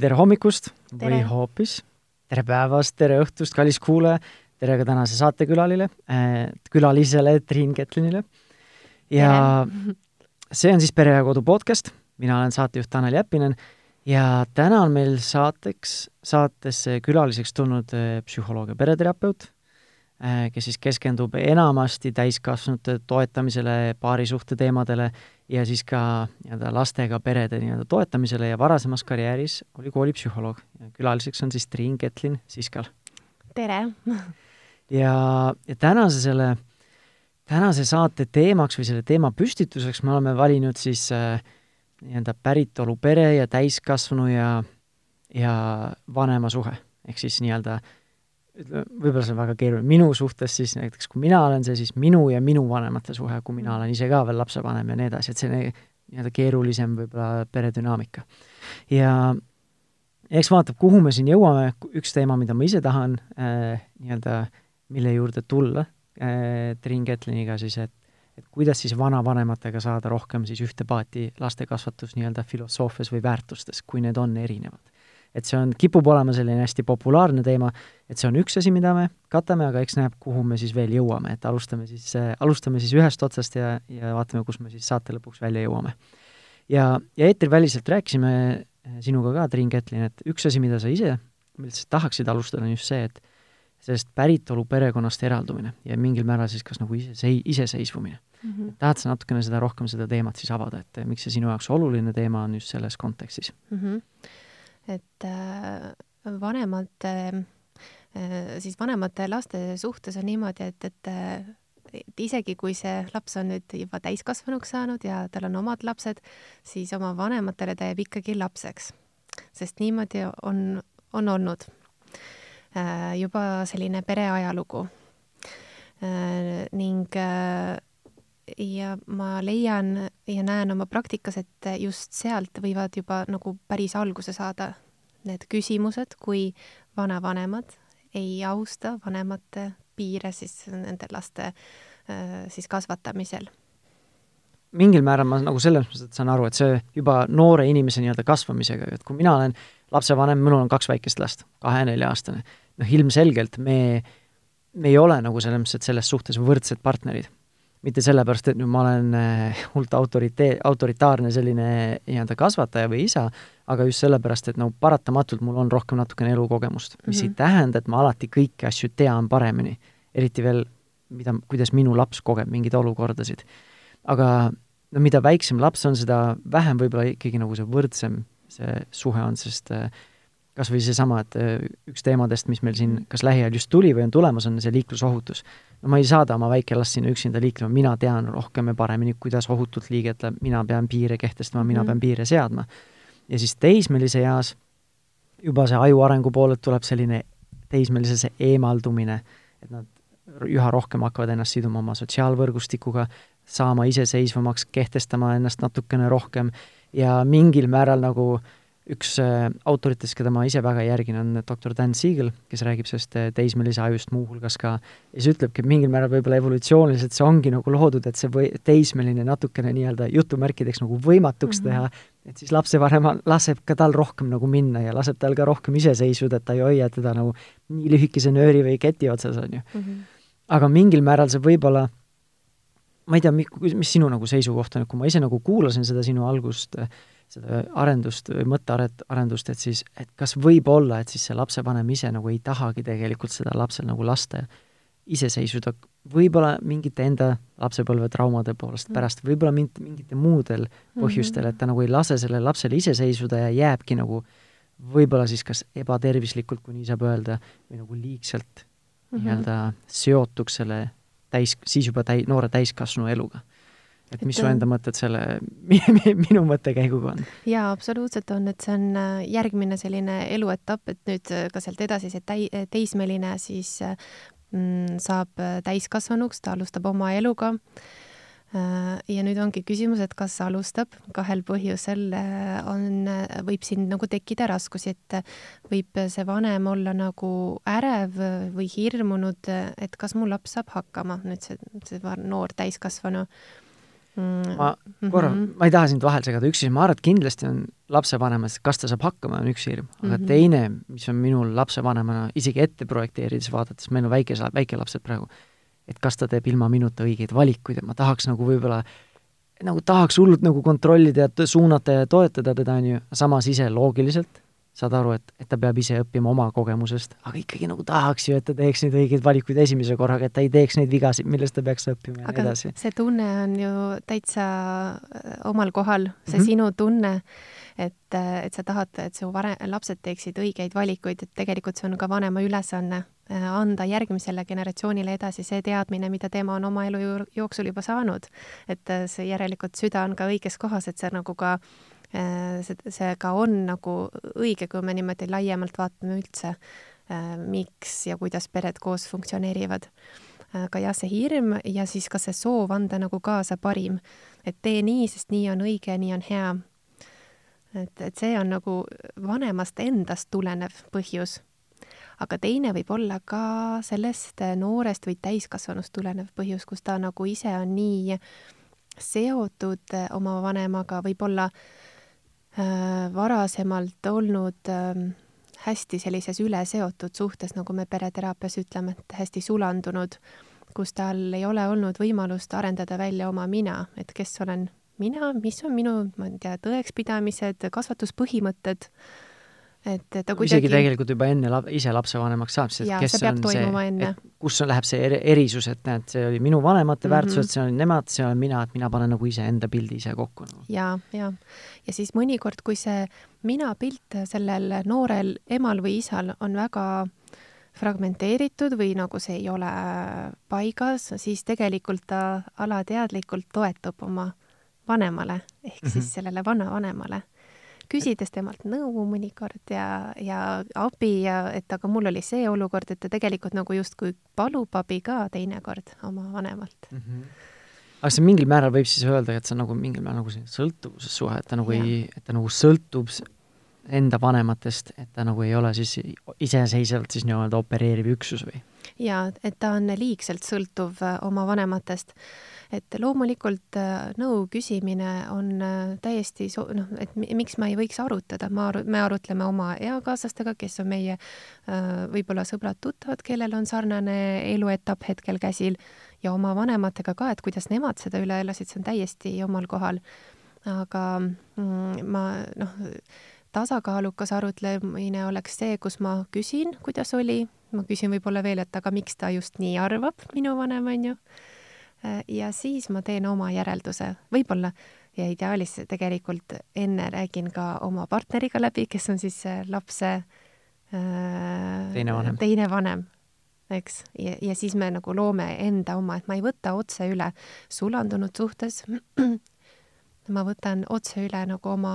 tere hommikust Tere. või hoopis tere päevast, tere õhtust, kallis kuulaja, tere ka tänase saatekülalile äh,, külalisele Triin Ketlinile. ja see on siis Pere ja Kodu podcast, mina olen saatejuht Tanel Jeppinen ja täna on meil saateks, saatesse külaliseks tulnud äh, psühholoog ja pereterapeut äh,, kes siis keskendub enamasti täiskasvanute toetamisele, paarisuhte teemadele ja siis ka nii-öelda lastega perede nii-öelda toetamisele ja varasemas karjääris oli koolipsühholoog. külaliseks on siis Triin Ketlin Siskal. tere! ja, ja tänase selle, tänase saate teemaks või selle teema püstituseks me oleme valinud siis äh, nii-öelda päritolu pere ja täiskasvanu ja, ja vanema suhe. ehk siis nii-öelda ütleme, võib-olla see on väga keeruline, minu suhtes siis näiteks, kui mina olen see, siis minu ja minu vanemate suhe, kui mina olen ise ka veel lapsevanem ja nii edasi, et see nii-öelda keerulisem võib-olla peredünaamika. ja eks vaatab, kuhu me siin jõuame, üks teema, mida ma ise tahan äh, nii-öelda, mille juurde tulla äh, Triin Ketliniga siis, et et kuidas siis vanavanematega saada rohkem siis ühte paati lastekasvatus nii-öelda filosoofias või väärtustes, kui need on erinevad et see on, kipub olema selline hästi populaarne teema, et see on üks asi, mida me katame, aga eks näeb, kuhu me siis veel jõuame, et alustame siis alustame siis ühest otsast ja, ja vaatame, kus me siis saate lõpuks välja jõuame. ja, ja eetriväliselt rääkisime sinuga ka, Triin Ketlin, et üks asi, mida sa ise, millest sa tahaksid alustada, on just see, et sellest päritolu perekonnast eraldumine ja mingil määral siis kas nagu ise, iseseisvumine mm. -hmm. tahad sa natukene seda rohkem, seda teemat siis avada, et miks see sinu jaoks oluline teema on just selles kontekstis mm? -hmm et äh, vanemate, äh, siis vanemate laste suhtes on niimoodi, et, et et isegi kui see laps on nüüd juba täiskasvanuks saanud ja tal on omad lapsed, siis oma vanematele ta jääb ikkagi lapseks. sest niimoodi on, on olnud äh, juba selline pereajalugu. ning ja ma leian ja näen oma praktikas, et just sealt võivad juba nagu päris alguse saada need küsimused, kui vanavanemad ei austa vanemate piire siis nende laste äh, siis kasvatamisel. mingil määral ma nagu selles mõttes saan aru, et see juba noore inimese nii-öelda kasvamisega, et kui mina olen lapsevanem, minul on kaks väikest last, kahe-nelja-aastane, noh ilmselgelt me, me ei ole nagu selles mõttes, et selles suhtes võrdsed partnerid mitte sellepärast, et nüüd ma olen äh, hullult autoritee-, autoritaarne selline nii-öelda kasvataja või isa, aga just sellepärast, et no paratamatult mul on rohkem natukene elukogemust, mis mm -hmm. ei tähenda, et ma alati kõiki asju tean paremini. eriti veel, mida, kuidas minu laps kogeb mingeid olukordasid. aga no mida väiksem laps on, seda vähem võib-olla ikkagi nagu see võrdsem see suhe on, sest äh, kas või seesama, et äh, üks teemadest, mis meil siin kas lähiajal just tuli või on tulemas, on see liiklusohutus. No ma ei saada oma väikelast sinna üksinda liiklema, mina tean rohkem ja paremini, kuidas ohutult liigelda, mina pean piire kehtestama, mina mm pean piire seadma. ja siis teismelise eas juba see aju arengu poolelt tuleb selline teismelise see eemaldumine, et nad üha rohkem hakkavad ennast siduma oma sotsiaalvõrgustikuga, saama iseseisvamaks, kehtestama ennast natukene rohkem ja mingil määral nagu äh, üks äh, autoritest, keda ma ise väga järgin, on doktor Dan Siegel, kes räägib sellest äh, teismelise ajust muuhulgas ka, ja siis ütlebki, et mingil määral võib-olla evolutsiooniliselt see ongi nagu loodud, et see või teismeline natukene nii-öelda jutumärkideks nagu võimatuks mm -hmm. teha, et siis lapsevanem laseb ka tal rohkem nagu minna ja laseb tal ka rohkem iseseisvuda, et ta ei hoia teda nagu nii lühikese nööri või keti otsas, on ju mm. -hmm. aga mingil määral see võib-olla ma ei tea, mis sinu nagu seisukoht on, et kui ma ise nagu kuulasin seda sinu algust äh, seda arendust või mõttearendust, et siis, et kas võib olla, et siis see lapsevanem ise nagu ei tahagi tegelikult seda lapsel nagu lasta iseseisvuda, võib-olla mingite enda lapsepõlve traumade poolest mm. pärast, võib-olla mingite, mingite muudel põhjustel, et ta nagu ei lase sellel lapsel iseseisvuda ja jääbki nagu võib-olla siis kas ebatervislikult, kui nii saab öelda, või nagu liigselt mm -hmm. nii-öelda seotuks selle täis, siis juba täi-, noore täiskasvanu eluga et mis et, su enda mõtted selle minu mõttekäiguga on? jaa, absoluutselt on, et see on äh, järgmine selline eluetapp, et nüüd äh, ka sealt edasi see täi-, teismeline siis mm, saab äh, täiskasvanuks, ta alustab oma eluga. ja nüüd ongi küsimus, et kas alustab, kahel põhjusel on, võib siin nagu tekkida raskusi, et võib see vanem olla nagu ärev või hirmunud, et kas mu laps saab hakkama, nüüd see, see noor täiskasvanu. Ma korra mm, -hmm. ma ei taha sind vahele segada, üks asi, ma arvan, et kindlasti on lapsevanemas, kas ta saab hakkama, on üks hirm, aga mm -hmm. teine, mis on minul lapsevanemana isegi ette projekteerides vaadates, meil on väike, väikelapsed praegu, et kas ta teeb ilma minuta õigeid valikuid, et ma tahaks nagu võib-olla nagu tahaks hullult nagu kontrollida ja suunata ja toetada teda, on ju, samas ise loogiliselt saad aru, et, et ta peab ise õppima oma kogemusest, aga ikkagi nagu tahaks ju, et ta teeks neid õigeid valikuid esimese korraga, et ta ei teeks neid vigasid, millest ta peaks õppima ja nii edasi. see tunne on ju täitsa äh, omal kohal, see mm -hmm. sinu tunne, et, äh, et sa tahad, et su vare-, lapsed teeksid õigeid valikuid, et tegelikult see on ka vanema ülesanne äh, anda järgmisele generatsioonile edasi see teadmine, mida tema on oma elu jooksul juba saanud. et see järelikult süda on ka õiges kohas, et see nagu ka Äh, see, see ka on nagu õige, kui me niimoodi laiemalt vaatame üldse, äh, miks ja kuidas pered koos funktsioneerivad. aga jah, see hirm ja siis ka see soov anda nagu kaasa parim, et tee nii, sest nii on õige, nii on hea. et, et see on nagu vanemast endast tulenev põhjus aga teine võib olla ka sellest noorest või täiskasvanust tulenev põhjus, kus ta nagu ise on nii seotud oma vanemaga, võib-olla äh, Äh, varasemalt olnud ähm, hästi sellises üleseotud suhtes, nagu me pereteraapias ütleme, et hästi sulandunud, kus tal ei ole olnud võimalust arendada välja oma mina, et kes olen mina, mis on minu, ma ei tea, tõekspidamised, kasvatuspõhimõtted et ta kuidagi isegi tegelikult juba enne lab-, ise lapsevanemaks saab, sest Jaa, kes see on see, kus on, läheb see erisus, et näed, see oli minu vanemate mm -hmm. väärtused, see olin nemad, see olen mina, et mina panen nagu iseenda pildi ise kokku nagu.. jaa, jaa. ja siis mõnikord, kui see mina pilt sellel noorel emal või isal on väga fragmenteeritud või nagu see ei ole paigas, siis tegelikult ta alateadlikult toetub oma vanemale ehk mm -hmm. siis sellele vanavanemale küsides temalt nõu mõnikord ja, ja abi ja et aga mul oli see olukord, et ta tegelikult nagu justkui palub abi ka teinekord oma vanemalt mm. -hmm. aga see mingil määral võib siis öelda, et see on nagu mingil määral nagu selline sõltuvuses suhe, et ta nagu ja. ei, et ta nagu sõltub enda vanematest, et ta nagu ei ole siis iseseisvalt siis nii-öelda opereeriv üksus või? jaa, et ta on liigselt sõltuv äh, oma vanematest et loomulikult äh, nõu küsimine on äh, täiesti so-, noh, et miks ma ei võiks arutada, ma aru-, me arutleme oma eakaaslastega, kes on meie äh, võib-olla sõbrad-tuttavad, kellel on sarnane eluetapp hetkel käsil, ja oma vanematega ka, et kuidas nemad seda üle elasid, see on täiesti omal kohal. aga mm, ma noh, tasakaalukas arutlemine oleks see, kus ma küsin, kuidas oli, ma küsin võib-olla veel, et aga miks ta just nii arvab, minu vanem, on ju ja siis ma teen oma järelduse, võib-olla ja ideaalis tegelikult enne räägin ka oma partneriga läbi, kes on siis lapse äh, teine vanem, teine vanem, eks, ja, ja siis me nagu loome enda oma, et ma ei võta otse üle sulandunud suhtes. ma võtan otse üle nagu oma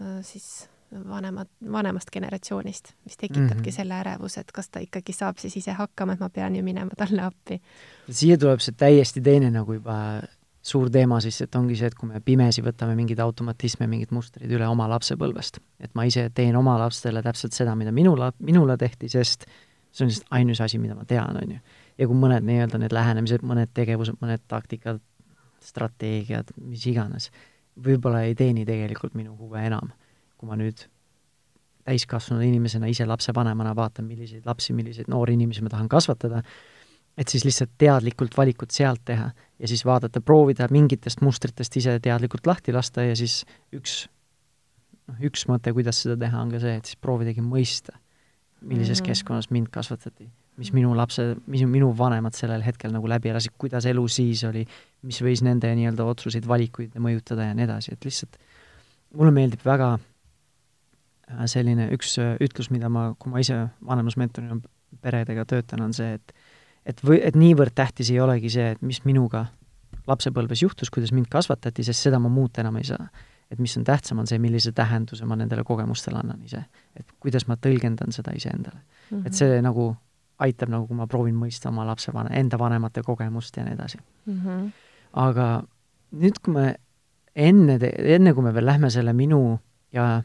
äh, siis vanemad, vanemast generatsioonist, mis tekitabki mm -hmm. selle ärevuse, et kas ta ikkagi saab siis ise hakkama, et ma pean ju minema talle appi. siia tuleb see täiesti teine nagu juba suur teema siis, et ongi see, et kui me pimesi võtame mingeid automatisme, mingid mustrid üle oma lapsepõlvest. et ma ise teen oma lastele täpselt seda, mida minu la-, minule tehti, sest see on lihtsalt ainus asi, mida ma tean, on ju. ja kui mõned nii-öelda need lähenemised, mõned tegevused, mõned taktikad, strateegiad, mis iganes, võib-olla ei teeni tegelikult minu huve enam kui ma nüüd täiskasvanud inimesena, ise lapsevanemana vaatan, milliseid lapsi, milliseid noori inimesi ma tahan kasvatada, et siis lihtsalt teadlikult valikut sealt teha ja siis vaadata, proovida mingitest mustritest ise teadlikult lahti lasta ja siis üks, noh, üks mõte, kuidas seda teha, on ka see, et siis proovidagi mõista, millises mm -hmm. keskkonnas mind kasvatati, mis minu lapse, mis minu vanemad sellel hetkel nagu läbi elasid, kuidas elu siis oli, mis võis nende nii-öelda otsuseid, valikuid mõjutada ja nii edasi, et lihtsalt mulle meeldib väga selline üks äh, ütlus, mida ma, kui ma ise vanemusmentorina peredega töötan, on see, et et või, et niivõrd tähtis ei olegi see, et mis minuga lapsepõlves juhtus, kuidas mind kasvatati, sest seda ma muuta enam ei saa. et mis on tähtsam, on see, millise tähenduse ma nendele kogemustele annan ise. et kuidas ma tõlgendan seda iseendale mm. -hmm. et see nagu aitab nagu, kui ma proovin mõista oma lapsevane, enda vanemate kogemust ja nii edasi mm. -hmm. aga nüüd, kui me enne, enne kui me veel lähme selle minu ja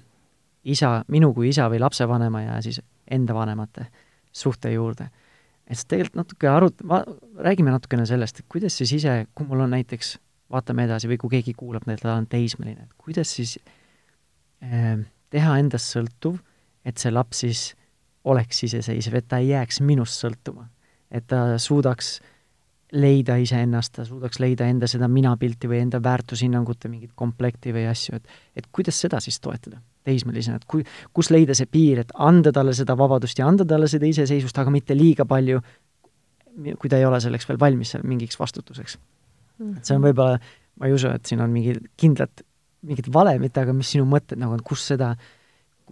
isa, minu kui isa või lapsevanema ja siis enda vanemate suhte juurde. et siis tegelikult natuke arut-, räägime natukene sellest, et kuidas siis ise, kui mul on näiteks vaatame edasi või kui keegi kuulab, ta on teismeline, et kuidas siis äh, teha endast sõltuv, et see laps siis oleks iseseisev, et ta ei jääks minust sõltuma. et ta suudaks leida iseennast, ta suudaks leida enda seda minapilti või enda väärtushinnangute mingit komplekti või asju, et et kuidas seda siis toetada teismelisena, et kui, kus leida see piir, et anda talle seda vabadust ja anda talle seda iseseisvust, aga mitte liiga palju, kui ta ei ole selleks veel valmis mingiks vastutuseks mm. -hmm. et see on võib-olla, ma ei usu, et siin on mingi kindlat, mingit valemit, aga mis sinu mõtted nagu on, kus seda,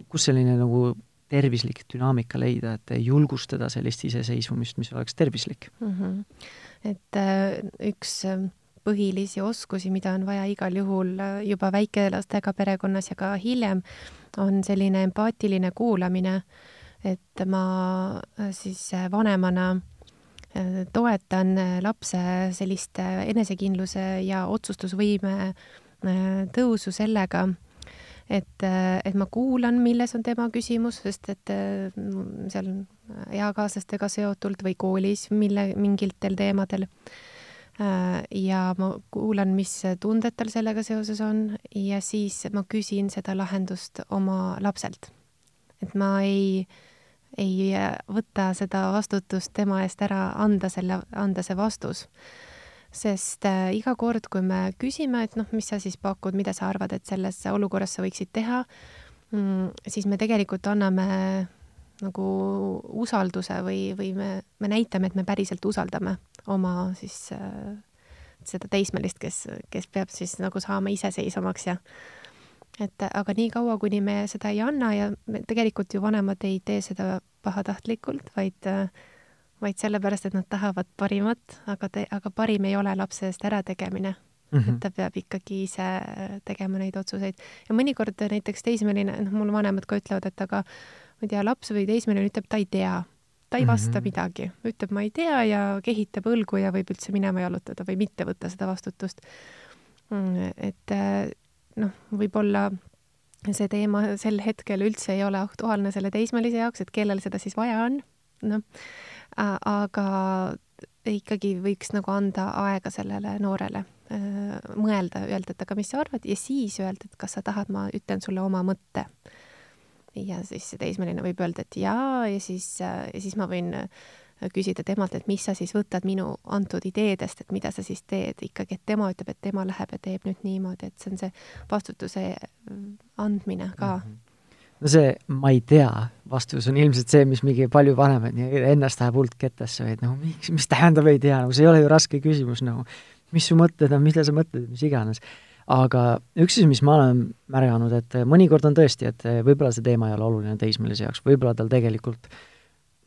kus selline nagu tervislik dünaamika leida, et julgustada sellist iseseisvumist, mis oleks tervislik mm. -hmm. Et äh, üks äh, põhilisi oskusi, mida on vaja igal juhul äh, juba väikelastega perekonnas ja ka hiljem, on selline empaatiline kuulamine. et ma siis vanemana toetan lapse sellist enesekindluse ja otsustusvõime tõusu sellega, et, et ma kuulan, milles on tema küsimus, sest et mm, seal eakaaslastega seotult või koolis mille, mingitel teemadel. ja ma kuulan, mis tunded tal sellega seoses on ja siis ma küsin seda lahendust oma lapselt. et ma ei, ei võta seda vastutust tema eest ära, anda selle, anda see vastus sest äh, iga kord, kui me küsime, et noh, mis sa siis pakud, mida sa arvad, et selles olukorras sa võiksid teha mm,, siis me tegelikult anname nagu usalduse või, või me, me näitame, et me päriselt usaldame oma siis äh, seda teismelist, kes, kes peab siis nagu saama iseseisvamaks ja et aga niikaua, kuni me seda ei anna ja me tegelikult ju vanemad ei tee seda pahatahtlikult, vaid äh, vaid sellepärast, et nad tahavad parimat, aga te, aga parim ei ole lapse eest ärategemine mm. -hmm. et ta peab ikkagi ise tegema neid otsuseid. ja mõnikord näiteks teismeline, noh, mul vanemad ka ütlevad, et aga ma ei tea, laps või teismeline ütleb, ta ei tea. ta ei vasta mm -hmm. midagi, ütleb, ma ei tea ja kehitab õlgu ja võib üldse minema jalutada või mitte võtta seda vastutust. Mm, et noh, võib-olla see teema sel hetkel üldse ei ole aktuaalne selle teismelise jaoks, et kellel seda siis vaja on, noh aga ikkagi võiks nagu anda aega sellele noorele äh, mõelda, öelda, et aga mis sa arvad ja siis öelda, et kas sa tahad, ma ütlen sulle oma mõtte. ja siis see teismeline võib öelda, et jaa ja siis, äh, ja siis ma võin äh, küsida temalt, et mis sa siis võtad minu antud ideedest, et mida sa siis teed ikkagi, et tema ütleb, et tema läheb ja teeb nüüd niimoodi, et see on see vastutuse andmine ka mm. -hmm no see ma ei tea vastus on ilmselt see, mis mingi palju vanemaid ennast läheb kettasse või et nagu miks, mis tähendab ei tea, nagu see ei ole ju raske küsimus nagu, mis su mõtted on, mida sa mõtled, mis iganes. aga üks asi, mis ma olen märganud, et mõnikord on tõesti, et võib-olla see teema ei ole oluline teismelise jaoks, võib-olla tal tegelikult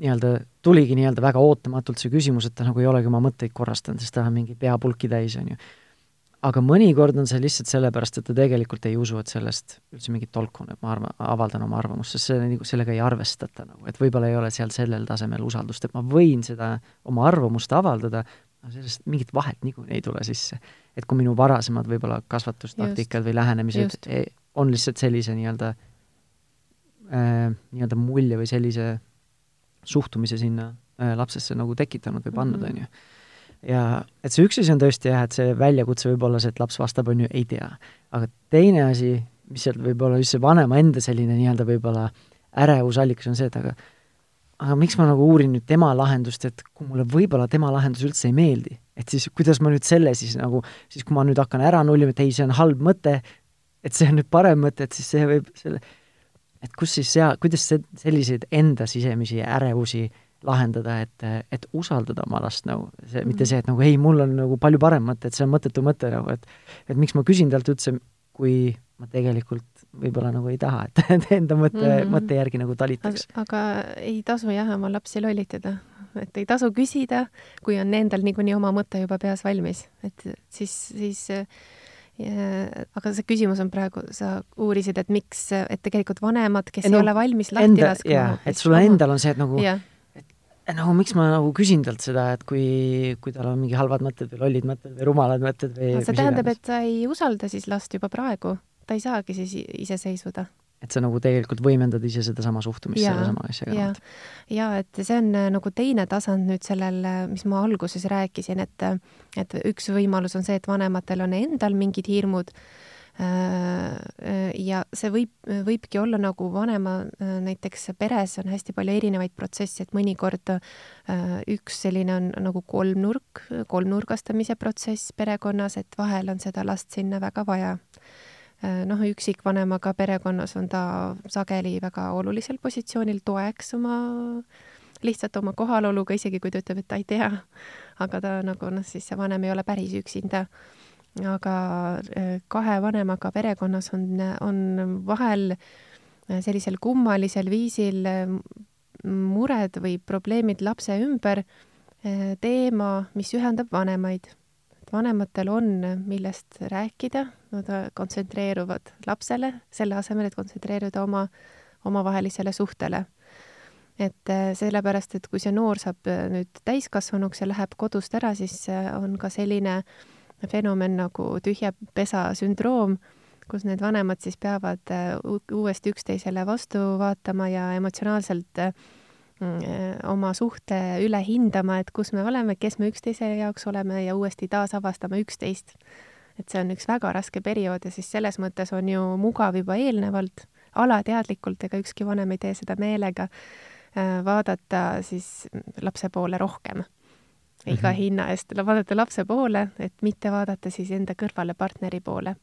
nii-öelda tuligi nii-öelda väga ootamatult see küsimus, et ta nagu ei olegi oma mõtteid korrastanud, sest tal on mingi pea pulki täis, on ju aga mõnikord on see lihtsalt sellepärast, et ta tegelikult ei usu, et sellest üldse mingit tolku on, et ma arvan, avaldan oma arvamust, sest see nagu, sellega ei arvestata nagu, et võib-olla ei ole seal sellel tasemel usaldust, et ma võin seda oma arvamust avaldada, aga sellest mingit vahet niikuinii ei tule sisse. et kui minu varasemad võib-olla kasvatustaktikad või lähenemised just. E, on lihtsalt sellise nii-öelda äh, nii-öelda mulje või sellise suhtumise sinna äh, lapsesse nagu tekitanud või pannud, mhm. on ju ja et see üks asi on tõesti jah, et see väljakutse võib olla see, et laps vastab, on ju, ei tea. aga teine asi, mis sealt võib olla just see vanema enda selline nii-öelda võib-olla ärevusallikas, on see, et aga aga miks ma nagu uurin nüüd tema lahendust, et kui mulle võib-olla tema lahendus üldse ei meeldi, et siis kuidas ma nüüd selle siis nagu, siis kui ma nüüd hakkan ära nullima, et ei, see on halb mõte, et see on nüüd parem mõte, et siis see võib selle, et kus siis sea-, kuidas see, selliseid enda sisemisi ärevusi äh, lahendada, et, et usaldada oma last nagu, see mm., mitte see, et nagu ei, mul on nagu palju parem mõte, et see on mõttetu mõte nagu, et et miks ma küsin talt üldse, kui ma tegelikult võib-olla nagu ei taha, et, enda mõtte mm, -hmm. mõtte järgi nagu talitaks. aga ei tasu jah oma lapsi lollitada, et ei tasu küsida, kui on endal niikuinii oma mõte juba peas valmis, et siis, siis Ja, aga see küsimus on praegu, sa uurisid, et miks, et tegelikult vanemad, kes no, ei ole valmis lahti enda, laskma. et sul endal on see, et nagu ja nagu miks ma nagu küsin talt seda, et kui, kui tal on mingi halvad mõtted või lollid mõtted või rumalad mõtted või see tähendab, et sa ei usalda siis last juba praegu, ta ei saagi siis iseseisvuda. et sa nagu tegelikult võimendad ise sedasama suhtumist sellesama asjaga. ja, ja et see on äh, nagu teine tasand nüüd sellel, äh, mis ma alguses rääkisin, et, äh, et üks võimalus on see, et vanematel on endal mingid hirmud ja see võib, võibki olla nagu vanema, näiteks peres on hästi palju erinevaid protsesse, et mõnikord üks selline on nagu kolmnurk, kolmnurgastamise protsess perekonnas, et vahel on seda last sinna väga vaja Äh, noh, üksikvanemaga perekonnas on ta sageli väga olulisel positsioonil toeks oma, lihtsalt oma kohaloluga, isegi kui ta ütleb, et ta ei tea. aga ta nagu noh, siis see vanem ei ole päris üksinda. Aga äh, kahe vanemaga perekonnas on, on vahel äh, sellisel kummalisel viisil mured või probleemid lapse ümber teema, mis ühendab vanemaid vanematel on, millest rääkida, nad kontsentreeruvad lapsele, selle asemel, et kontsentreeruda oma, omavahelisele suhtele. et äh, sellepärast, et kui see noor saab äh, nüüd täiskasvanuks ja läheb kodust ära, siis äh, on ka selline fenomen nagu tühja pesa sündroom, kus need vanemad siis peavad uuesti üksteisele vastu vaatama ja emotsionaalselt Mm, oma suhte üle hindama, et kus me oleme, kes me üksteise jaoks oleme ja uuesti taasavastama üksteist. et see on üks väga raske periood ja siis selles mõttes on ju mugav juba eelnevalt, alateadlikult, ega ükski vanem ei tee seda meelega, äh, vaadata siis lapse poole rohkem iga mm -hmm. hinna eest, vaadata lapse poole, et mitte vaadata siis enda kõrvale partneri poole.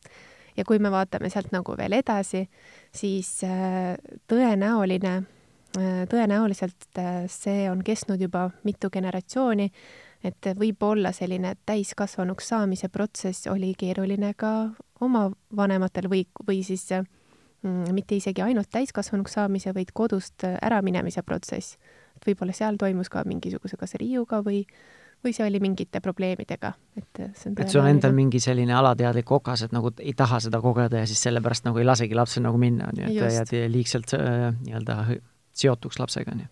ja kui me vaatame sealt nagu veel edasi, siis äh, tõenäoline Äh, tõenäoliselt äh, see on kestnud juba mitu generatsiooni, et võib-olla selline täiskasvanuks saamise protsess oli keeruline ka oma vanematel või, või siis mm, mitte isegi ainult täiskasvanuks saamise, vaid kodust äraminemise protsess. võib-olla seal toimus ka mingisuguse kas riiuga või, või see oli mingite probleemidega, et see on et sul on endal mingi selline alateadlik okas, et nagu ei taha seda kogeda ja siis sellepärast nagu ei lasegi lapsel nagu minna, on ju, et jääd liigselt äh, nii-öelda seotuks lapsega, on ju.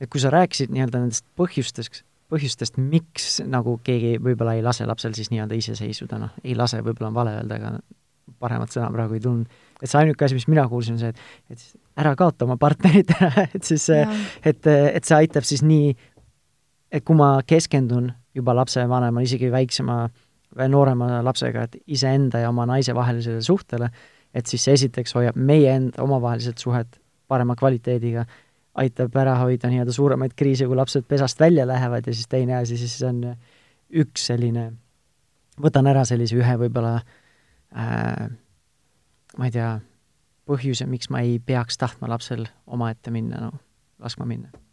et kui sa rääkisid nii-öelda nendest põhjustest, põhjustest, miks nagu keegi võib-olla ei lase lapsel siis nii-öelda iseseisvuda, noh, ei lase, võib-olla on vale öelda, aga paremat sõna praegu ei tulnud. et see ainuke asi, mis mina kuulsin, on see, et, et ära kaota oma partnerit ära, et siis, et, et see aitab siis nii, et kui ma keskendun juba lapsevanemale, isegi väiksema või noorema lapsega, et iseenda ja oma naise vahelisele suhtele, et siis see esiteks hoiab meie enda omavahelised suhet parema kvaliteediga, aitab ära hoida nii-öelda suuremaid kriise, kui lapsed pesast välja lähevad ja siis teine asi siis on üks selline, võtan ära sellise ühe võib-olla äh, ma ei tea, põhjuse, miks ma ei peaks tahtma lapsel omaette minna, no laskma minna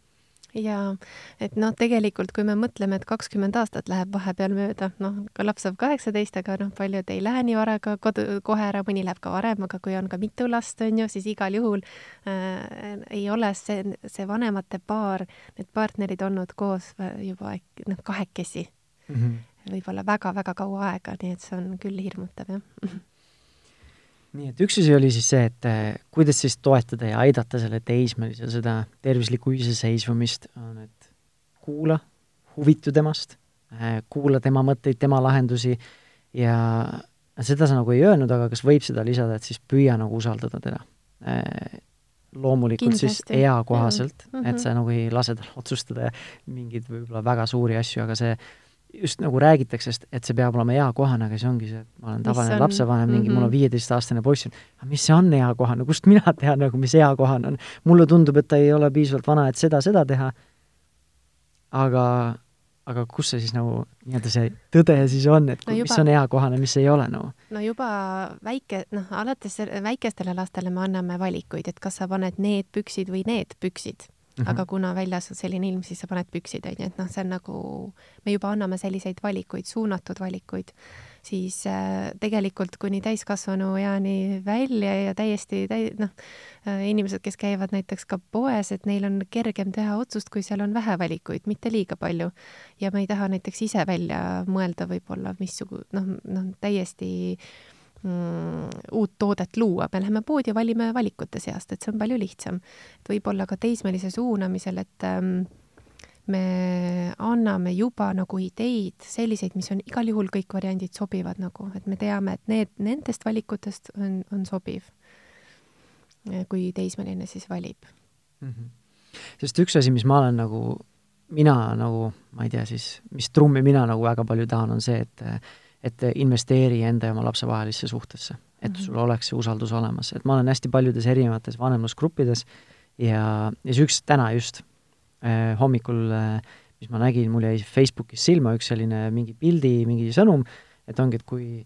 jaa, et noh, tegelikult kui me mõtleme, et kakskümmend aastat läheb vahepeal mööda, noh, ka laps saab kaheksateist, aga noh, paljud ei lähe nii vara ka kodu, kohe ära, mõni läheb ka varem, aga kui on ka mitu last, on ju, siis igal juhul äh, ei ole see, see vanemate paar, need partnerid olnud koos juba noh, kahekesi. Mm -hmm. võib-olla väga-väga kaua aega, nii et see on küll hirmutav, jah nii et üks asi oli siis see, et eh, kuidas siis toetada ja aidata selle teismelisel seda tervislikku iseseisvumist, on, et kuula, huvitu temast, eh, kuula tema mõtteid, tema lahendusi ja seda sa nagu ei öelnud, aga kas võib seda lisada, et siis püüa nagu usaldada teda. Eh, loomulikult Kindlasti. siis eakohaselt mm, -hmm. et sa nagu ei lase tal otsustada mingeid võib-olla väga suuri asju, aga see just nagu räägitakse, et, see peab olema eakohane, aga see ongi see, et ma olen tavaline lapsevanem, mingi mm -hmm. mul on mhm. viieteistaastane poiss, aga mis see on eakohane, kust mina tean nagu, mis eakohane on? mulle tundub, et ta ei ole piisavalt vana, et seda, seda teha, aga, aga kus see siis nagu nii-öelda see tõde siis on, et no juba, mis on eakohane, mis ei ole nagu no.? no juba väike, noh, alates väikestele lastele me anname valikuid, et kas sa paned need püksid või need püksid Mm -hmm. aga kuna väljas on selline ilm, siis sa paned püksid, onju, et noh, see on nagu, me juba anname selliseid valikuid, suunatud valikuid, siis äh, tegelikult kuni täiskasvanu eani välja ja täiesti täi-, noh äh,, inimesed, kes käivad näiteks ka poes, et neil on kergem teha otsust, kui seal on vähe valikuid, mitte liiga palju. ja me ei taha näiteks ise välja mõelda võib-olla missugu-, noh, noh, täiesti äh, mm, uut toodet luua, me läheme poodi ja valime valikute seast, et see on palju lihtsam. et võib-olla ka teismelise suunamisel, et ähm, me anname juba nagu ideid, selliseid, mis on igal juhul kõik variandid sobivad nagu, et me teame, et need, nendest valikutest on, on sobiv. kui teismeline siis valib mm. -hmm. sest üks asi, mis ma olen nagu, mina nagu, ma ei tea siis, mis trummi mina nagu väga palju tahan, on see, et et investeeri enda ja oma lapse vahelisse suhtesse, et -hmm. sul oleks see usaldus olemas, et ma olen hästi paljudes erinevates vanemlusgruppides ja, ja see üks täna just äh, hommikul äh, mis ma nägin, mul jäi Facebookis silma üks selline mingi pildi, mingi sõnum, et ongi, et kui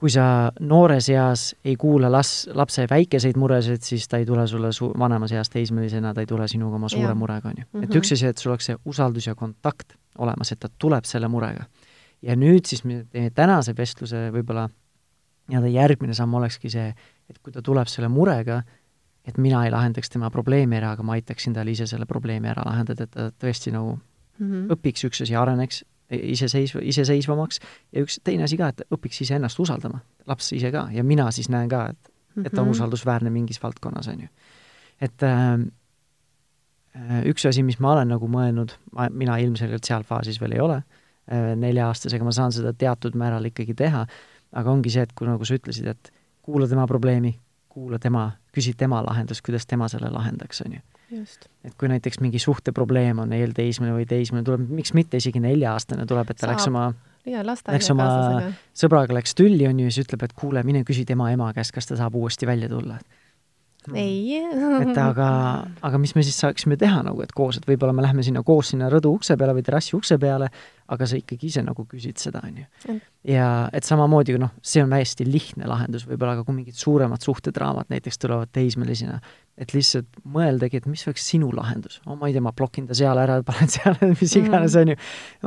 kui sa noores eas ei kuula las-, lapse väikeseid muresid, siis ta ei tule sulle su-, vanemas eas teismelisena, ta ei tule sinuga oma suure ja. murega, on ju. et üks asi, et sul oleks see usaldus ja kontakt olemas, et ta tuleb selle murega. Ja nüüd siis me teeme tänase vestluse võib-olla nii-öelda järgmine samm olekski see, et kui ta tuleb selle murega, et mina ei lahendaks tema probleemi ära, aga ma aitaksin tal ise selle probleemi ära lahendada, et ta tõesti nagu mm -hmm. õpiks üks asi, areneks iseseisva, iseseisvamaks ja üks teine asi ka, et õpiks iseennast usaldama, laps ise ka, ja mina siis näen ka, et, et ta on mhm. usaldusväärne mingis valdkonnas, on ju. et äh, üks asi, mis ma olen nagu mõelnud, ma, mina ilmselgelt seal faasis veel ei ole äh,, nelja-aastasega ma saan seda teatud määral ikkagi teha, aga ongi see, et kui nagu sa ütlesid, et kuula tema probleemi, kuula tema, küsi tema lahendust, kuidas tema selle lahendaks, on ju. Et kui näiteks mingi suhteprobleem on eelteismeline või teismeline, tuleb, miks mitte isegi nelja-aastane tuleb, et ta Saab. läks oma ja, läks oma sõbraga läks tülli, on ju, ja siis ütleb, et kuule, mine küsi tema ema käest, kas ta saab uuesti välja tulla ei. et aga, aga mis me siis saaksime teha nagu, et koos, et võib-olla me lähme sinna koos sinna rõdu ukse peale või terrassi ukse peale, aga sa ikkagi ise nagu küsid seda, on ju. ja et samamoodi, noh, see on hästi lihtne lahendus võib-olla, aga kui mingid suuremad suhtedraamad näiteks tulevad teismelisena, et lihtsalt mõeldagi, et mis oleks sinu lahendus. oh, ma ei tea, ma blokin ta seal ära, panen seal, mis iganes, on ju.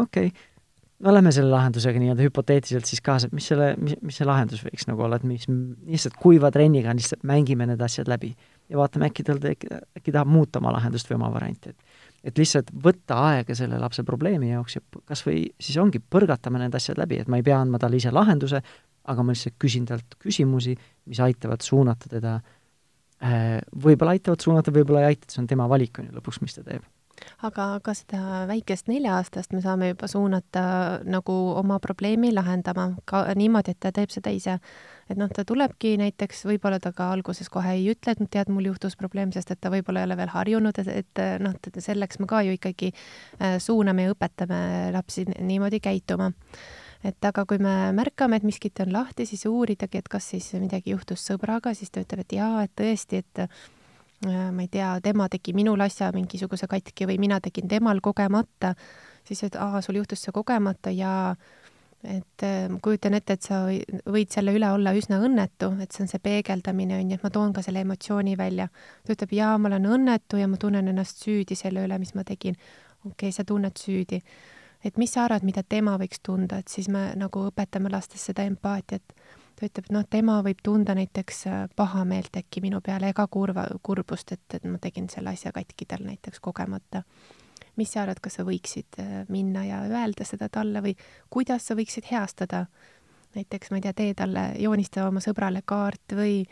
okei okay no lähme selle lahendusega nii-öelda hüpoteetiliselt siis kaasa, et mis selle, mis, mis see lahendus võiks nagu olla, et mis, lihtsalt kuiva trenniga lihtsalt mängime need asjad läbi ja vaatame, äkki tal äkki tahab muuta oma lahendust või oma varianti, et et lihtsalt võtta aega selle lapse probleemi jaoks ja kas või siis ongi, põrgatame need asjad läbi, et ma ei pea andma talle ise lahenduse, aga ma lihtsalt küsin talt küsimusi, mis aitavad suunata teda, äh, võib-olla aitavad suunata, võib-olla ei aita, see on tema valik, on ju lõpuks, mis ta teeb aga ka seda väikest nelja-aastast me saame juba suunata nagu oma probleemi lahendama ka niimoodi, et ta teeb seda ise. et noh, ta tulebki näiteks, võib-olla ta ka alguses kohe ei ütle, et tead, mul juhtus probleem, sest et ta võib-olla ei ole veel harjunud, et, et noh, selleks me ka ju ikkagi äh, suuname ja õpetame lapsi niimoodi käituma et aga kui me märkame, et miskit on lahti, siis uuridagi, et kas siis midagi juhtus sõbraga, siis ta ütleb, et jaa, et tõesti, et Äh, ma ei tea, tema tegi minul asja mingisuguse katki või mina tegin temal kogemata, siis et aa, sul juhtus see kogemata ja et äh, ma kujutan ette, et sa võid selle üle olla üsna õnnetu, et see on see peegeldamine, on ju, et ma toon ka selle emotsiooni välja. ta ütleb, jaa, ma olen õnnetu ja ma tunnen ennast süüdi selle üle, mis ma tegin. okei okay,, sa tunned süüdi. et mis sa arvad, mida tema võiks tunda, et siis me nagu õpetame lastes seda empaatiat ta ütleb, et noh, tema võib tunda näiteks äh, pahameelt äkki minu peale ega kurva, kurbust, et, et ma tegin selle asja katki tal näiteks kogemata. mis sa arvad, kas sa võiksid äh, minna ja öelda seda talle või kuidas sa võiksid heastada? näiteks, ma ei tea, tee talle, joonista oma sõbrale kaart või,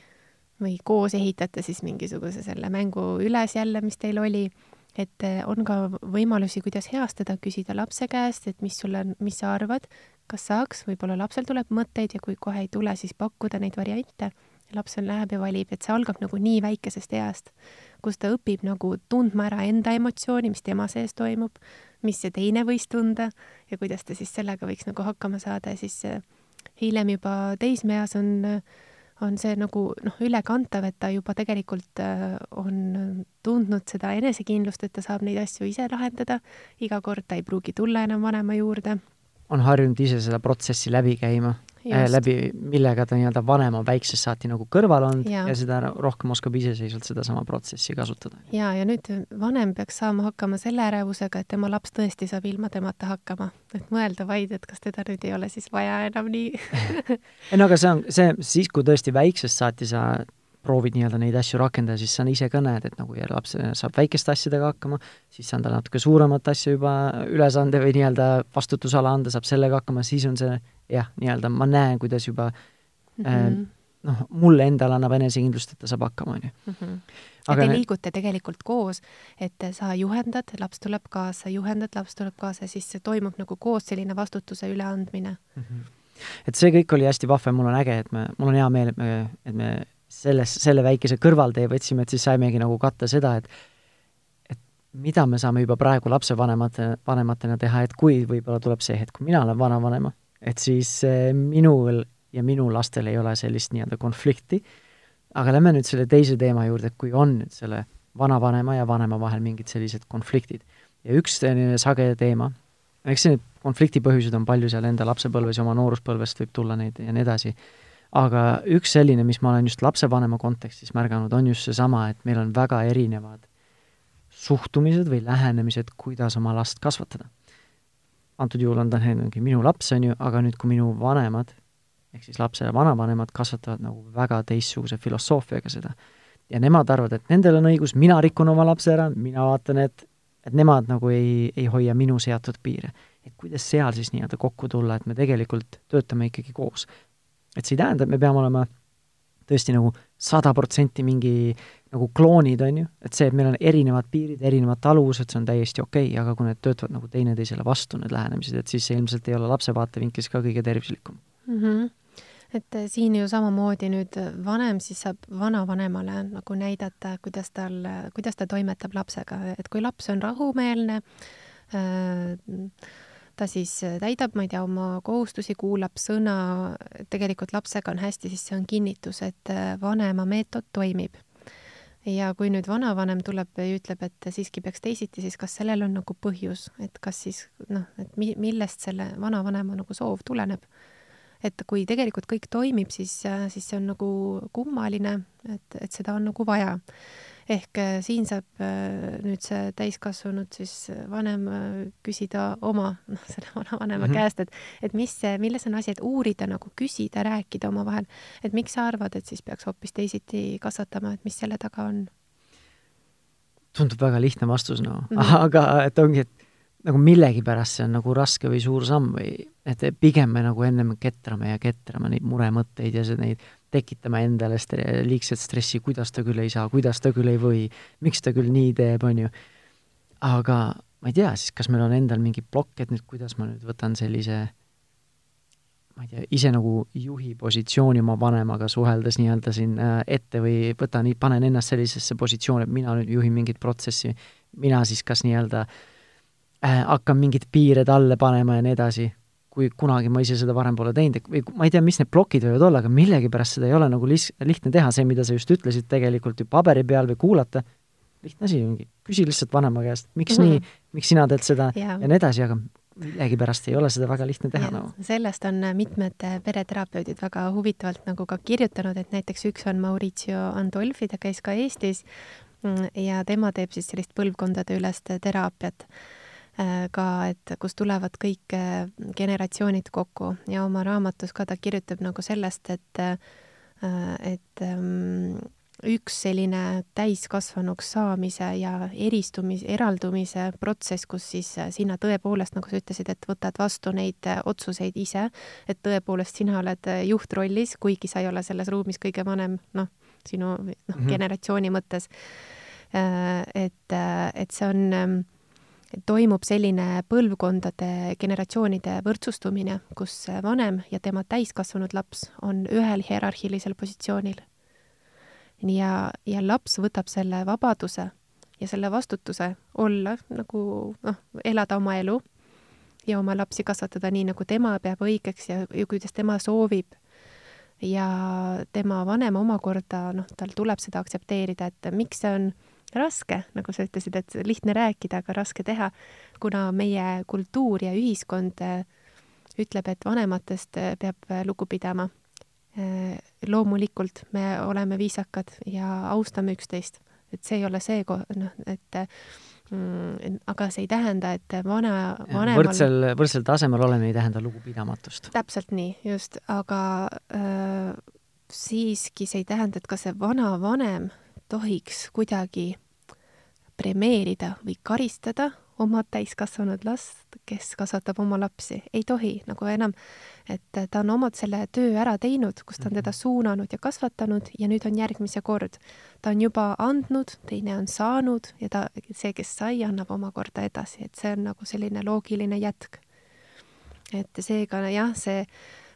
või koos ehitate siis mingisuguse selle mängu üles jälle, mis teil oli et äh, on ka võimalusi, kuidas heastada, küsida lapse käest, et mis sulle, mis sa arvad, kas saaks, võib-olla lapsel tuleb mõtteid ja kui kohe ei tule, siis pakkuda neid variante. laps on, läheb ja valib, et see algab nagu nii väikesest east, kus ta õpib nagu tundma ära enda emotsiooni, mis tema sees toimub, mis see teine võis tunda ja kuidas ta siis sellega võiks nagu hakkama saada. Ja siis äh, hiljem juba teismeeas on on see nagu noh, ülekantav, et ta juba tegelikult äh, on tundnud seda enesekindlust, et ta saab neid asju ise lahendada, iga kord ta ei pruugi tulla enam vanema juurde on harjunud ise seda protsessi läbi käima, äh, läbi, millega ta nii-öelda vanem on väiksest saati nagu kõrval olnud ja. ja seda rohkem oskab iseseisvalt sedasama protsessi kasutada. jaa, ja nüüd vanem peaks saama hakkama selle ärevusega, et tema laps tõesti saab ilma temata hakkama. et mõelda vaid, et kas teda nüüd ei ole siis vaja enam nii ei no aga see on, see, siis kui tõesti väiksest saati sa proovid nii-öelda neid asju rakendada, siis sa ise ka näed, et nagu laps saab väikeste asjadega hakkama, siis saan talle natuke suuremat asja juba üles anda või nii-öelda vastutusala anda, saab sellega hakkama, siis on see jah, nii-öelda ma näen, kuidas juba mm -hmm. äh, noh, mulle endale annab enesekindlust, et ta saab hakkama, on ju. Mhm. ja te liigute tegelikult koos, et sa juhendad, laps tuleb kaasa, juhendad, laps tuleb kaasa, siis see toimub nagu koos selline vastutuse üleandmine mm. -hmm. et see kõik oli hästi vahva, mul on äge, et me, mul on hea meel, et me, et me selles, selle väikese kõrvaltee võtsime, et siis saimegi nagu katta seda, et et mida me saame juba praegu lapsevanemate, vanematena teha, et kui võib-olla tuleb see hetk, kui mina olen vanavanema, et siis eh, minul ja minu lastel ei ole sellist nii-öelda konflikti, aga lähme nüüd selle teise teema juurde, et kui on nüüd selle vanavanema ja vanema vahel mingid sellised konfliktid. ja üks selline sage teema, eks need konflikti põhjused on palju seal enda lapsepõlves ja oma nooruspõlvest võib tulla neid ja nii edasi, aga üks selline, mis ma olen just lapsevanema kontekstis märganud, on just seesama, et meil on väga erinevad suhtumised või lähenemised, kuidas oma last kasvatada. antud juhul on ta mingi minu laps, on ju, aga nüüd, kui minu vanemad, ehk siis lapse vanavanemad kasvatavad nagu väga teistsuguse filosoofiaga seda, ja nemad arvavad, et nendel on õigus, mina rikun oma lapse ära, mina vaatan, et et nemad nagu ei, ei hoia minu seatud piire. et kuidas seal siis nii-öelda kokku tulla, et me tegelikult töötame ikkagi koos et see ei tähenda, et me peame olema tõesti nagu sada protsenti mingi nagu kloonid, on ju, et see, et meil on erinevad piirid, erinevad taluvused, see on täiesti okei okay,, aga kui need töötavad nagu teineteisele vastu, need lähenemised, et siis see ilmselt ei ole lapse vaatevinklist ka kõige tervislikum. Mm. -hmm et äh, siin ju samamoodi nüüd vanem siis saab vanavanemale nagu näidata, kuidas tal, kuidas ta toimetab lapsega, et kui laps on rahumeelne äh,, ta siis äh, täidab, ma ei tea, oma kohustusi, kuulab sõna, tegelikult lapsega on hästi, siis see on kinnitus, et äh, vanema meetod toimib. ja kui nüüd vanavanem tuleb ja ütleb, et siiski peaks teisiti, siis kas sellel on nagu põhjus, et kas siis noh, et mi-, millest selle vanavanema nagu soov tuleneb? et kui tegelikult kõik toimib, siis, äh, siis see on nagu kummaline, et, et seda on nagu vaja ehk äh, siin saab äh, nüüd see täiskasvanud siis äh, vanem küsida oma, noh, selle vanavanema mm -hmm. käest, et, et mis milles on asi, et uurida nagu, küsida, rääkida omavahel, et miks sa arvad, et siis peaks hoopis teisiti kasvatama, et mis selle taga on? tundub väga lihtne vastus, no mm, -hmm. aga et ongi, et nagu millegipärast see on nagu raske või suur samm või et pigem me nagu ennem ketrame ja ketrame neid muremõtteid ja see, neid tekitama endale st-, liigset stressi, kuidas ta küll ei saa, kuidas ta küll ei või, miks ta küll nii teeb, on ju. aga ma ei tea siis, kas meil on endal mingi plokk, et nüüd kuidas ma nüüd võtan sellise ma ei tea, ise nagu juhi positsiooni oma vanemaga suheldes nii-öelda siin ette või võtan, panen ennast sellisesse positsiooni, et mina nüüd juhin mingit protsessi, mina siis kas nii-öelda äh, hakkan mingeid piire talle panema ja nii edasi kui kunagi ma ise seda varem pole teinud, või ma ei tea, mis need plokid võivad olla, aga millegipärast seda ei ole nagu lis-, lihtne teha, see, mida sa just ütlesid, tegelikult ju paberi peal või kuulata, lihtne asi ongi, küsi lihtsalt vanema käest, miks mm -hmm. nii, miks sina teed seda ja, ja nii edasi, aga millegipärast ei ole seda väga lihtne teha nagu. sellest on mitmed pereterapeudid väga huvitavalt nagu ka kirjutanud, et näiteks üks on Mauricio Andolfi, ta käis ka Eestis mm, ja tema teeb siis sellist põlvkondadeülest teraapiat Äh, ka, et kust tulevad kõik äh, generatsioonid kokku ja oma raamatus ka ta kirjutab nagu sellest, et äh, et ähm, üks selline täiskasvanuks saamise ja eristumise, eraldumise protsess, kus siis sina tõepoolest, nagu sa ütlesid, et võtad vastu neid otsuseid ise, et tõepoolest sina oled juhtrollis, kuigi sa ei ole selles ruumis kõige vanem, noh, sinu noh mm -hmm. generatsiooni mõttes. et, et see on ähm, toimub selline põlvkondade, generatsioonide võrdsustumine, kus vanem ja tema täiskasvanud laps on ühel hierarhilisel positsioonil. ja, ja laps võtab selle vabaduse ja selle vastutuse olla nagu noh, elada oma elu ja oma lapsi kasvatada nii, nagu tema peab õigeks ja, ja kuidas tema soovib. ja tema vanem omakorda, noh, tal tuleb seda aktsepteerida, et miks see on raske, nagu sa ütlesid, et lihtne rääkida, aga raske teha, kuna meie kultuur ja ühiskond äh, ütleb, et vanematest äh, peab äh, lugu pidama. loomulikult me oleme viisakad ja austame üksteist, et see ei ole see, noh, et mm, aga see ei tähenda, et vana, vanemal võrdsel, võrdsel tasemel oleme ei tähenda lugupidamatust. täpselt nii, just, aga äh, siiski see ei tähenda, et ka see vanavanem tohiks kuidagi premeerida või karistada oma täiskasvanud last, kes kasvatab oma lapsi. ei tohi nagu enam, et ta on omad selle töö ära teinud, kus ta on teda mhm. suunanud ja kasvatanud ja nüüd on järgmise kord. ta on juba andnud, teine on saanud ja ta, see, kes sai, annab omakorda edasi, et see on nagu selline loogiline jätk. et seega jah, see